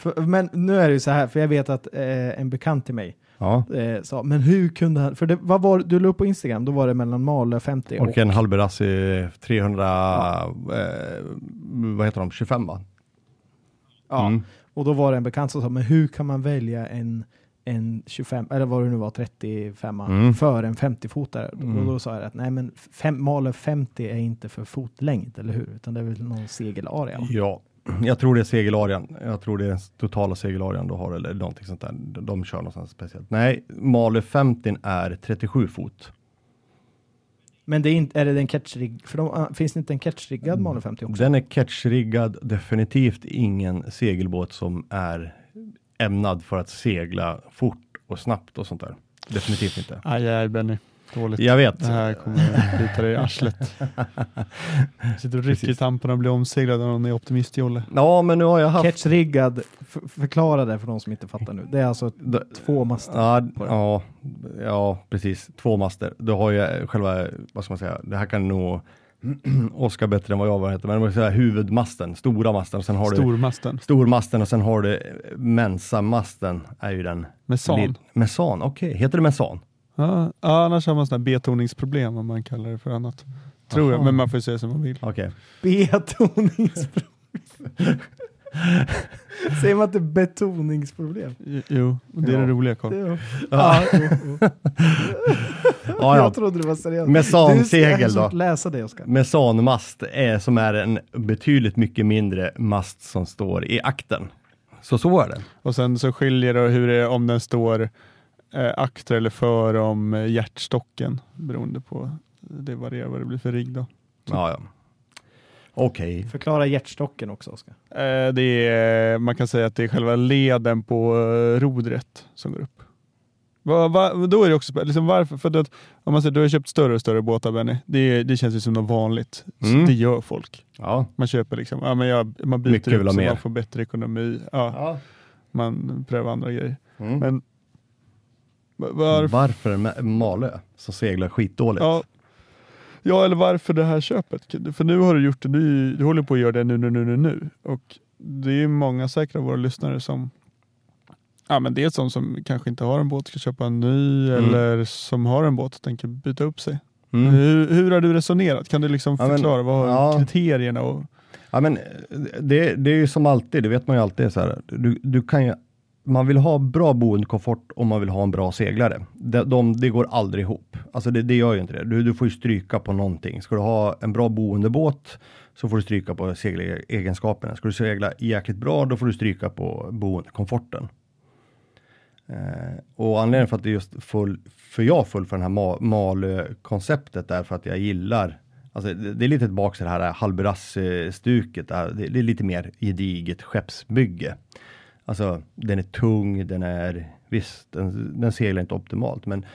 För, men nu är det ju så här, för jag vet att eh, en bekant till mig Ja. eh, sa, men hur kunde han, för det, vad var du la upp på Instagram, då var det mellan Malö 50 och, Och en Halberassi 300, eh, vad heter de, 25 va? ja, Mm. och då var det en bekant som sa, men hur kan man välja en, en 25, eller vad det nu var, 35 Mm. för en 50-fotare? Mm. Och då sa jag att nej men fem, Malö 50 är inte för fotlängd, eller hur? Utan det är väl någon segelarea? Ja, jag tror det är segelarian. Jag tror det är den totala segelarian du har eller någonting sånt där. De, de kör någonstans speciellt. Nej, Male 50 är 37 fot. Men det är, inte, är det den catchrig, för de, ah, finns det inte en catchriggad Malö 50 också? Den är catchriggad, definitivt ingen segelbåt som är ämnad för att segla fort och snabbt och sånt där. Definitivt inte. Aj, aj Benny. Dåligt. Jag vet. Det här kommer bita dig i arslet. <laughs> Sitter och rycker i tamparna och blir omseglad av någon i optimistjolle. Ja, men nu har jag haft... Catchriggad, förklara det för de som inte fattar nu. Det är alltså D- två master. Ja, ja, ja, precis. Två master. Du har ju själva, vad ska man säga, det här kan nog <clears throat> Oskar bättre än vad jag vad heter, men man kan säga huvudmasten, stora masten. Och sen har du Stormasten. stormasten och sen har du Mensa-masten är ju den. Mesan. lid- Mesan, okej. Heter det mesan? Ja, annars har man sådana här betoningsproblem om man kallar det för annat. Tror jag, Aha. men man får säga som man vill. Okej. Betoningsproblem. <laughs> Säger man inte betoningsproblem? Jo, det är Ja. det roliga Carl. Det- Ja. Ja, ja. Jag trodde det var seriöst. Mesansegel Du, jag då? läsa det Oskar. Mesanmast är som är en betydligt mycket mindre mast som står i akten. Så så är det. Och sen så skiljer det hur det är om den står eh, akter eller för om eh, hjärtstocken beroende på det varierar vad det blir för rigg då. Ja, ja. Okej. Förklara hjärtstocken också Oskar. Eh, det är, man kan säga att det är själva leden på eh, rodret som går upp. Va, va, då är det också, liksom varför, för att, om man säger du har köpt större och större båtar Benny, det, det känns ju som något vanligt. Mm. Det gör folk. Ja. Man köper liksom, ja, men jag, man byter Mycket ha så mer. man får bättre ekonomi. Ja, ja. Man prövar andra grejer. Mm. Men va- varför? Varför Ma- Malö som seglar skitdåligt? Ja, Ja, eller varför det här köpet? För nu har du gjort det, du, du håller på att göra det nu, nu, nu, nu, nu. Och det är många säkra av våra lyssnare som Ja, men dels de som kanske inte har en båt ska köpa en ny Mm. eller som har en båt och tänker byta upp sig. Mm. Hur, hur har du resonerat? Kan du liksom Ja, men- förklara vad ja. kriterierna och Ja, men det, det är ju som alltid, det vet man ju alltid så här. Du, du kan ju, man vill ha bra boendekomfort och man vill ha en bra seglare. De, de, det går aldrig ihop. Alltså det, det gör ju inte det. Du, du får ju stryka på någonting. Ska du ha en bra boendebåt så får du stryka på seglegenskaperna. Ska du segla jäkligt bra, då får du stryka på boendekomforten. Eh, och anledningen för att det är just full, för jag full för det här Malö-konceptet är för att jag gillar Alltså det, det är lite tillbaka till det här halvbrass-stuket. Det, det är lite mer gediget skeppsbygge. Alltså den är tung, den är visst, den, den seglar inte optimalt, men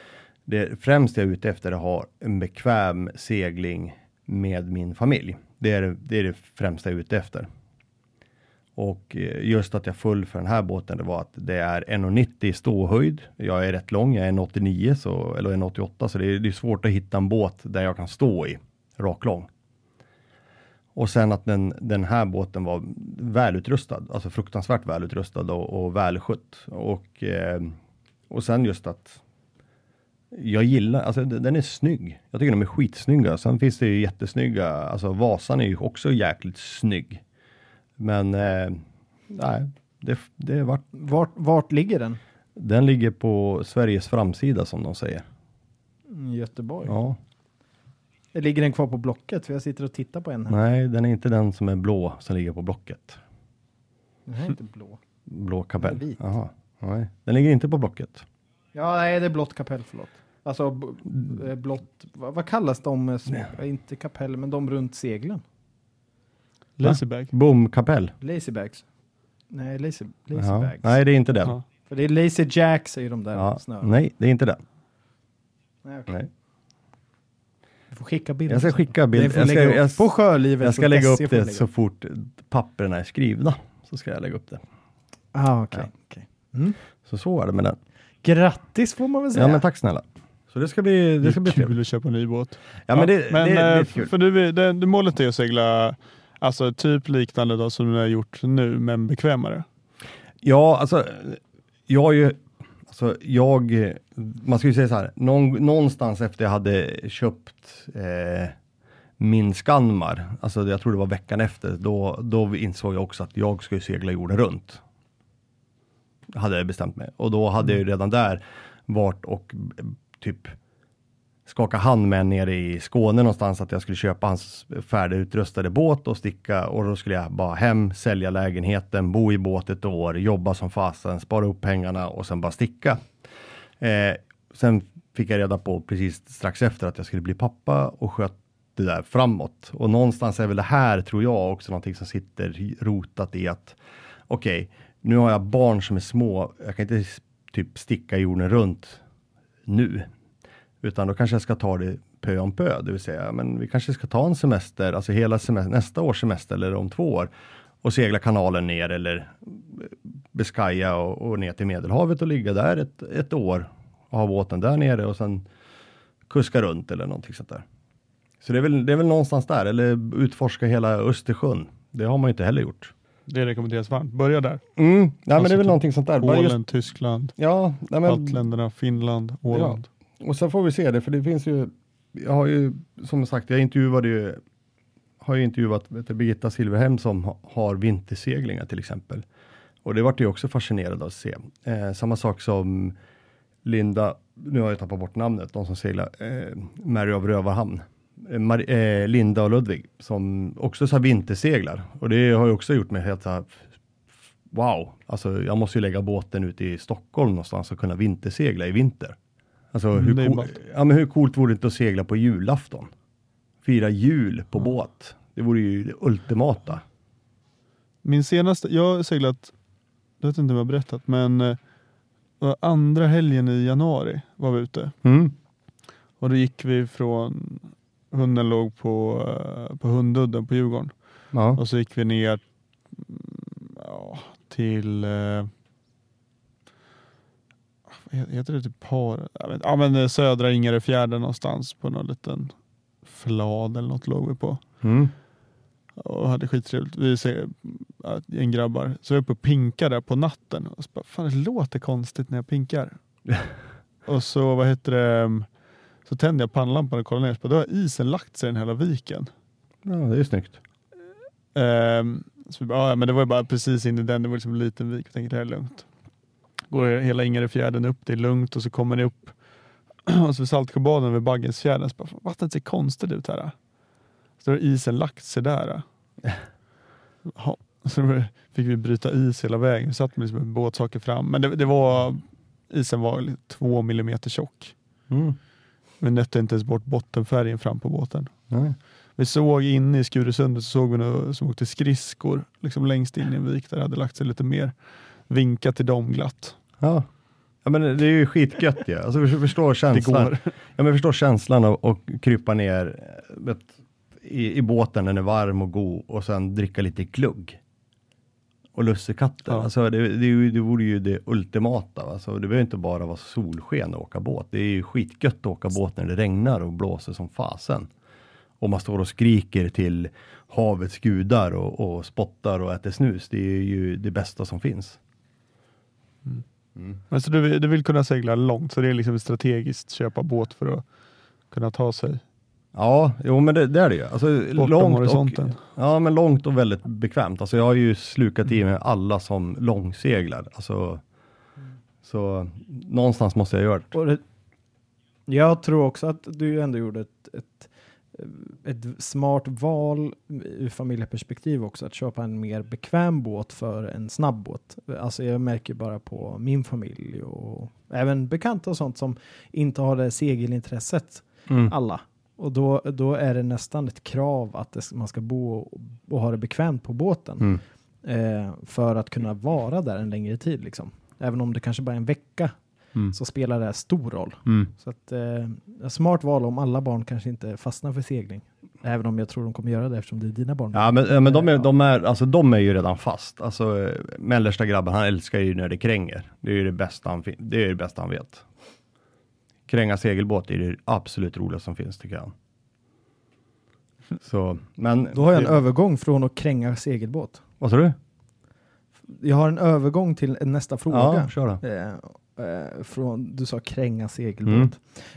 det främst jag är ute efter är att ha en bekväm segling med min familj. Det är det, är det främsta jag är ute efter. Och eh, just att jag full för den här båten, det var att det är 1,90 i ståhöjd. Jag är rätt lång, jag är 1,89 så, eller 1,88 så det är, det är svårt att hitta en båt där jag kan stå i raklång. Och sen att den, den här båten var välutrustad, alltså fruktansvärt välutrustad och, och välskött. Och, eh, och sen just att jag gillar, alltså den är snygg. Jag tycker de är skitsnygga. Sen finns det ju jättesnygga, alltså Vasan är ju också jäkligt snygg. Men eh, nej, det, det vart, Vart, vart ligger den? den ligger på Sveriges framsida som de säger. I Göteborg. Ja, Ligger den kvar på Blocket? För jag sitter och tittar på en här. nej, den är inte den som är blå som ligger på Blocket. Den här är inte blå. Blå kapell. Den är vit. Jaha. Nej, den ligger inte på Blocket. Ja, nej, det är blått kapell, förlåt. Alltså eh, blått, vad, vad kallas de? eh, Små, ja, inte kapell, men de runt seglen. Lazybag? Bomkapell. Lazybags. Nej, lazy, lazybags. Nej, det är inte den. Ja. För det är lazy jacks är ju de där Ja. Nej, det är inte den. Nej, okej. Nej. Du får skicka bilder. Jag ska skicka bild. Det får Jag ska, upp jag, på sjölivet. jag ska lägga upp får det lägga så upp. fort papperna är skrivna. Så ska jag lägga upp det. Ah, okej. Ja. okej. Mm. Så så är det med den. Grattis får man väl säga. Ja, men tack snälla. Så det ska bli, det ska bli kul trevligt. att köpa en ny båt. Ja, men det, men, det, det är eh, kul. För du, det, det, målet är att segla alltså, typ liknande då, som du har gjort nu, men bekvämare. Ja, alltså, jag har ju, alltså jag, man ju säga så här, någon, någonstans efter jag hade köpt eh, min Skanmar, alltså jag tror det var veckan efter, då, då insåg jag också att jag skulle segla jorden runt. Hade jag bestämt mig. Och då hade jag ju redan där varit och eh, typ skaka hand med nere i Skåne någonstans att jag skulle köpa hans färdigutrustade båt och sticka och då skulle jag bara hem, sälja lägenheten, bo i båt ett år, jobba som fasen, spara upp pengarna och sen bara sticka. Eh, sen fick jag reda på precis strax efter att jag skulle bli pappa och sköt det där framåt. Och någonstans är väl det här, tror jag, också någonting som sitter rotat i att okej, nu har jag barn som är små, jag kan inte typ sticka jorden runt nu. Utan då kanske jag ska ta det pö om pö, det vill säga, men vi kanske ska ta en semester, alltså hela semester, nästa års semester eller om två år och segla kanalen ner eller Biscaya och, och ner till Medelhavet och ligga där ett, ett år och ha båten där nere och sen kuska runt eller någonting sånt där. Så det är väl, det är väl någonstans där, eller utforska hela Östersjön. Det har man ju inte heller gjort. Det rekommenderas varmt. Börja där. Mm, nej, men det är Alltså väl typ någonting sånt där. Polen, just, Tyskland, ja, nej, men, Baltländerna, Finland, Åland. Och sen får vi se det, för det finns ju, jag har ju som sagt, jag intervjuade ju, har ju intervjuat vet du, Birgitta Silverhem som har vinterseglingar till exempel. Och det vart jag också fascinerad av att se. Eh, samma sak som Linda, nu har jag tappat bort namnet, de som seglar eh, Mary av Rövarhamn. Eh, Mar- eh, Linda och Ludvig som också så här vinterseglar. Och det har ju också gjort mig helt så här, wow, alltså jag måste ju lägga båten ute i Stockholm någonstans och kunna vintersegla i vinter. Alltså Mm, hur, cool, ja, men hur coolt vore det inte att segla på julafton? Fira jul på båt. Det vore ju det ultimata. Min senaste, jag har seglat, jag vet inte om jag har berättat, men eh, andra helgen i januari var vi ute. Mm. Och då gick vi från, hunden låg på, eh, på Hundudden på Djurgården. Ja. Och så gick vi ner mm, ja, till, eh, heter det typ par? Vet- Ja men eh, södra Ingaröfjärden någonstans på någon liten Flad eller något låg vi på. Mm. och hade skittrevligt. Vi ser en grabbar. Så jag är uppe och pinkar där på natten. Och så bara, fan det låter konstigt när jag pinkar. <laughs> och så vad heter det, så tänder jag pannlampan och kollar ner. Så bara, då har isen lagt sig i den hela viken. Ja, det är ju snyggt. Ehm, så vi bara, ja, men det var ju bara precis in i den, det var liksom en liten vik. Jag tänkte det här är lugnt. Går hela Ingaröfjärden upp, det är lugnt och så kommer det upp <clears throat> och så Saltsjöbaden vid Baggensfjärden. Så bara, vattnet ser konstigt ut här. Så har isen lagt sig där. <laughs> Ja, så fick vi bryta is hela vägen. Vi satt med liksom båtsaker fram. Men det, det var, isen var två millimeter tjock. Mm. Vi nötte inte ens bort bottenfärgen fram på båten. Nej. Vi såg inne i Skuresundet så såg vi några som åkte skridskor liksom längst in i en vik där det hade lagt sig lite mer. Vinkat till dem glatt. Ja. ja, men det är ju skitgött ju. Ja. Alltså, förstår känslan. Ja, men förstår känslan av att krypa ner eh, vet, i, i båten den är varm och god och sen dricka lite glugg. Och lussekatter. Ja. Alltså, det, det, det vore ju det ultimata. Alltså, det behöver inte bara vara solsken och åka båt. Det är ju skitgött att åka båt när det regnar och blåser som fasen. Och man står och skriker till havets gudar och, och spottar och äter snus. Det är ju det bästa som finns. Men så du, vill- du vill kunna segla långt så det är liksom strategiskt köpa båt för att kunna ta sig Ja, jo men det, det är det ju. Alltså, bortom långt och, horisonten. Ja, men långt och väldigt bekvämt. Alltså jag har ju slukat i mig alla som långseglar. Alltså, så någonstans måste jag göra det. Och det, jag tror också att du ändå gjorde ett, ett, ett smart val ur familjeperspektiv också, att köpa en mer bekväm båt för en snabb båt. Alltså jag märker bara på min familj och även bekanta och sånt som inte har det segelintresset, Mm. alla. Och då, då är det nästan ett krav att det, man ska bo och, och ha det bekvämt på båten Mm. eh, för att kunna vara där en längre tid. Liksom. Även om det kanske bara är en vecka Mm. så spelar det här stor roll. Mm. Så att, eh, smart val om alla barn kanske inte fastnar för segling. Även om jag tror de kommer göra det eftersom det är dina barn. Ja, men, ja, men de, är, de, är, alltså, de är ju redan fast. Alltså, eh, mellersta grabben, han älskar ju när det kränger. Det är ju det bästa han, det är det bästa han vet. Kränga segelbåt är det absolut roligaste som finns tycker jag. Så, men... Då har jag en det- övergång från att kränga segelbåt. Vad sa du? Jag har en övergång till nästa Ja, fråga. kör då. Eh, eh, från, du sa kränga segelbåt. Mm.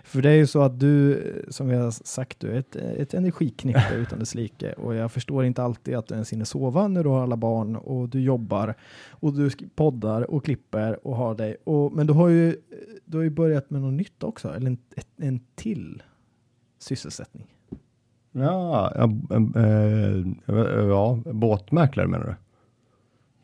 För det är ju så att du, som vi har sagt, du är ett, ett energiknippe <laughs> utan dess like. Och jag förstår inte alltid att du ens hinner sova när du har alla barn och du jobbar och du poddar och klipper och har dig. Och, men du har ju, du har ju börjat med något nytt också, eller en, en till sysselsättning. Ja, ja, äh, ja, båtmäklare menar du?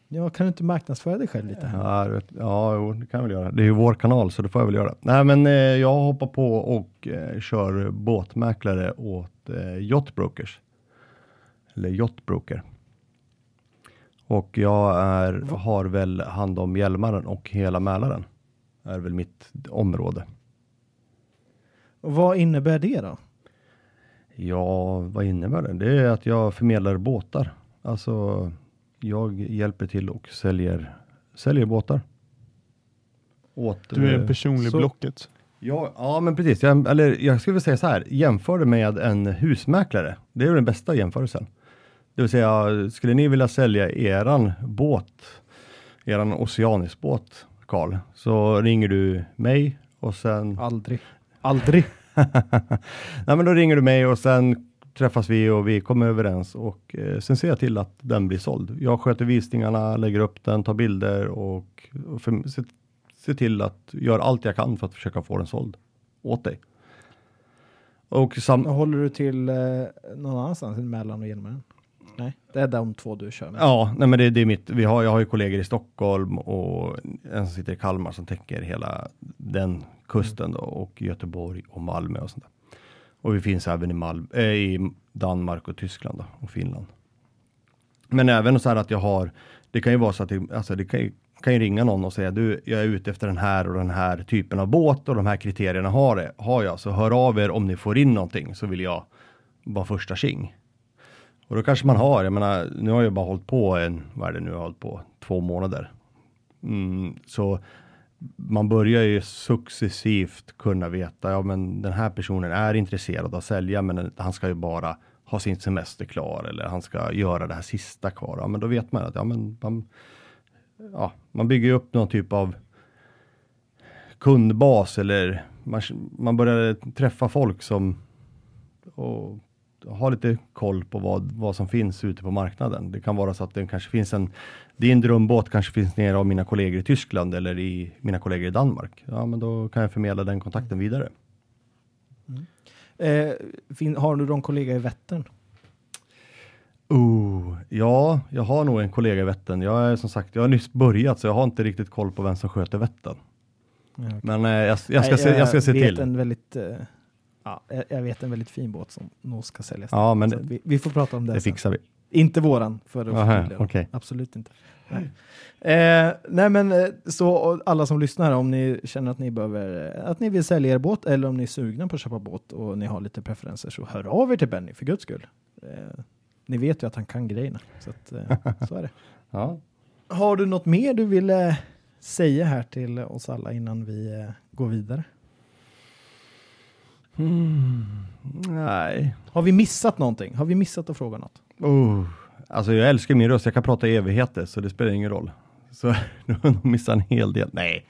Ja, kan du inte marknadsföra dig själv lite? Ja, vet- ja jo, det kan jag väl göra. Det är ju vår kanal så det får jag väl göra. Nej, men eh, jag hoppar på och eh, kör båtmäklare åt eh, Yachtbrokers. Eller Yachtbroker. Och jag är, Va? har väl hand om Hjälmaren och hela Mälaren. är väl mitt område. Och vad innebär det då? Ja, vad innebär det? Det är att jag förmedlar båtar. Alltså, jag hjälper till och säljer, säljer båtar. Åt, Du är eh, en personlig så- Blocket. Ja, ja men precis. Jag, eller jag skulle vilja säga så här, jämför det med en husmäklare. Det är ju den bästa jämförelsen. Det vill säga, skulle ni vilja sälja eran båt, eran oceanisbåt, Karl, så ringer du mig och sen... Aldrig. Aldrig. <laughs> Nej, men då ringer du mig och sen träffas vi och vi kommer överens och eh, sen ser jag till att den blir såld. Jag sköter visningarna, lägger upp den, tar bilder och, och för, se, se till att göra allt jag kan för att försöka få den såld åt dig. Och sam, Håller du till eh, någon annanstans Mälaren och Hjälmaren? Nej, det är de två du kör med. Ja, nej men det, det är mitt. Vi har, jag har ju kollegor i Stockholm och en som sitter i Kalmar som täcker hela den kusten då och Göteborg och Malmö och sånt där. Och vi finns även i, Mal äh, eh, i Danmark och Tyskland då, och Finland. Men även så här att jag har, det kan ju vara så att det, alltså det kan, ju- kan ju ringa någon och säga du, jag är ute efter den här och den här typen av båt och de här kriterierna har, det, har jag. Så hör av er om ni får in någonting så vill jag vara första tjing. Och då kanske man har, jag menar, nu har jag bara hållit på en, vad är det nu, jag har hållit på två månader. Mm, så man börjar ju successivt kunna veta, ja men den här personen är intresserad av att sälja, men han ska ju bara ha sin semester klar eller han ska göra det här sista kvar. Ja, men då vet man att ja, men man, ja, man bygger upp någon typ av kundbas eller man, man börjar träffa folk som och ha lite koll på vad, vad som finns ute på marknaden. Det kan vara så att det kanske finns en, din drömbåt kanske finns nere av mina kollegor i Tyskland eller i mina kollegor i Danmark. Ja, men då kan jag förmedla den kontakten vidare. Mm. Eh, har du någon kollega i Vättern? Oh, ja, jag har nog en kollega i Vättern. Jag är som sagt, jag har nyss börjat så jag har inte riktigt koll på vem som sköter Vättern. Ja, okay. Men eh, jag, jag, ska Nej, se, jag ska se till. En väldigt, eh, ja, jag vet en väldigt fin båt som nog ska säljas. Ja, men det, vi, vi, får prata om det Det sen. fixar vi. Inte våran, för att Aha, okay. Absolut inte. Nej. Eh, nej men eh, så alla som lyssnar, om ni känner att ni behöver, eh, att ni vill sälja er båt eller om ni är sugna på att köpa båt och ni har lite preferenser så hör av er till Benny för guds skull. Eh, ni vet ju att han kan grejerna, så, att, eh, så är det. <laughs> Ja. Har du något mer du vill eh, säga här till oss alla innan vi går vidare? Mm, nej. Har vi missat någonting? Har vi missat att fråga något? Oh, alltså jag älskar min röst, jag kan prata i evigheter så det spelar ingen roll. Så <laughs> nu har jag missat en hel del. Nej.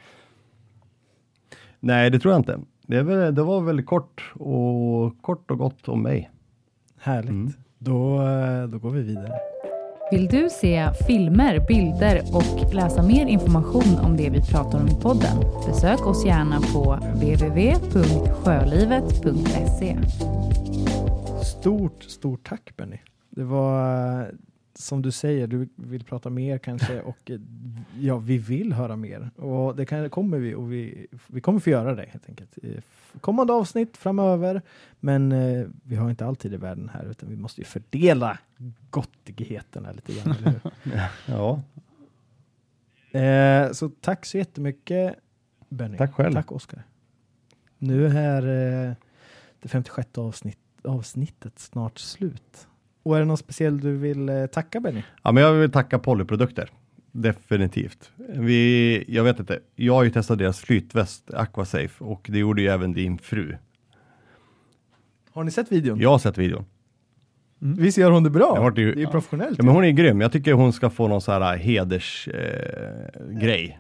Nej, det tror jag inte. Det, väl, det var väl kort och, kort och gott om mig. Härligt. Mm. Då, då går vi vidare. Vill du se filmer, bilder och läsa mer information om det vi pratar om i podden? Besök oss gärna på www.sjölivet.se. Stort, stort tack Benny. Det var som du säger, du vill prata mer kanske <laughs> och ja, vi vill höra mer och det kan, kommer vi och vi, vi kommer få göra det helt enkelt. Kommande avsnitt framöver, men eh, vi har inte alltid i världen här utan vi måste ju fördela gottigheterna lite grann. Eller hur? <laughs> ja. Eh, så tack så jättemycket Benny. Tack själv. Tack Oskar. Nu är eh, det 56 avsnitt, avsnittet snart slut. Och är det någon speciell du vill eh, tacka Benny? Ja, men jag vill tacka Polyprodukter. Definitivt. Vi, jag vet inte, jag har ju testat deras flytväst Aquasafe och det gjorde ju även din fru. Har ni sett videon? Jag har sett videon. Mm. Visst gör hon det bra? Det, ju, det är ju professionellt. Ja, men hon är grym. Jag tycker hon ska få någon så här hedersgrej. Eh,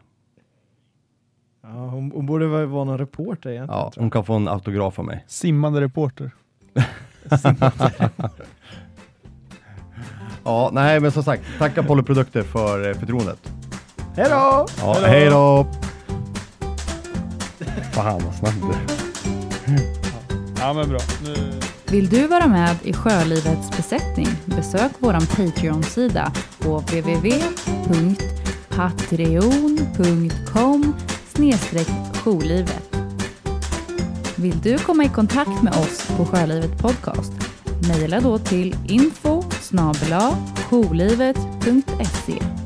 ja, hon, hon, borde vara någon reporter egentligen. Ja, hon kan få en autograf av mig. Simmande reporter. <laughs> <laughs> Ja, nej men som sagt, tacka Polyprodukter för eh, förtroendet. Hej då! Ja, hej då! <laughs> Fan vad snabbt Ja men bra. Nu... Vill du vara med i Sjölivets besättning? Besök vår Patreon-sida på www.patreon.com jourlivet. Vill du komma i kontakt med oss på Sjölivet Podcast? Mejla då till info snabela jourlivet.se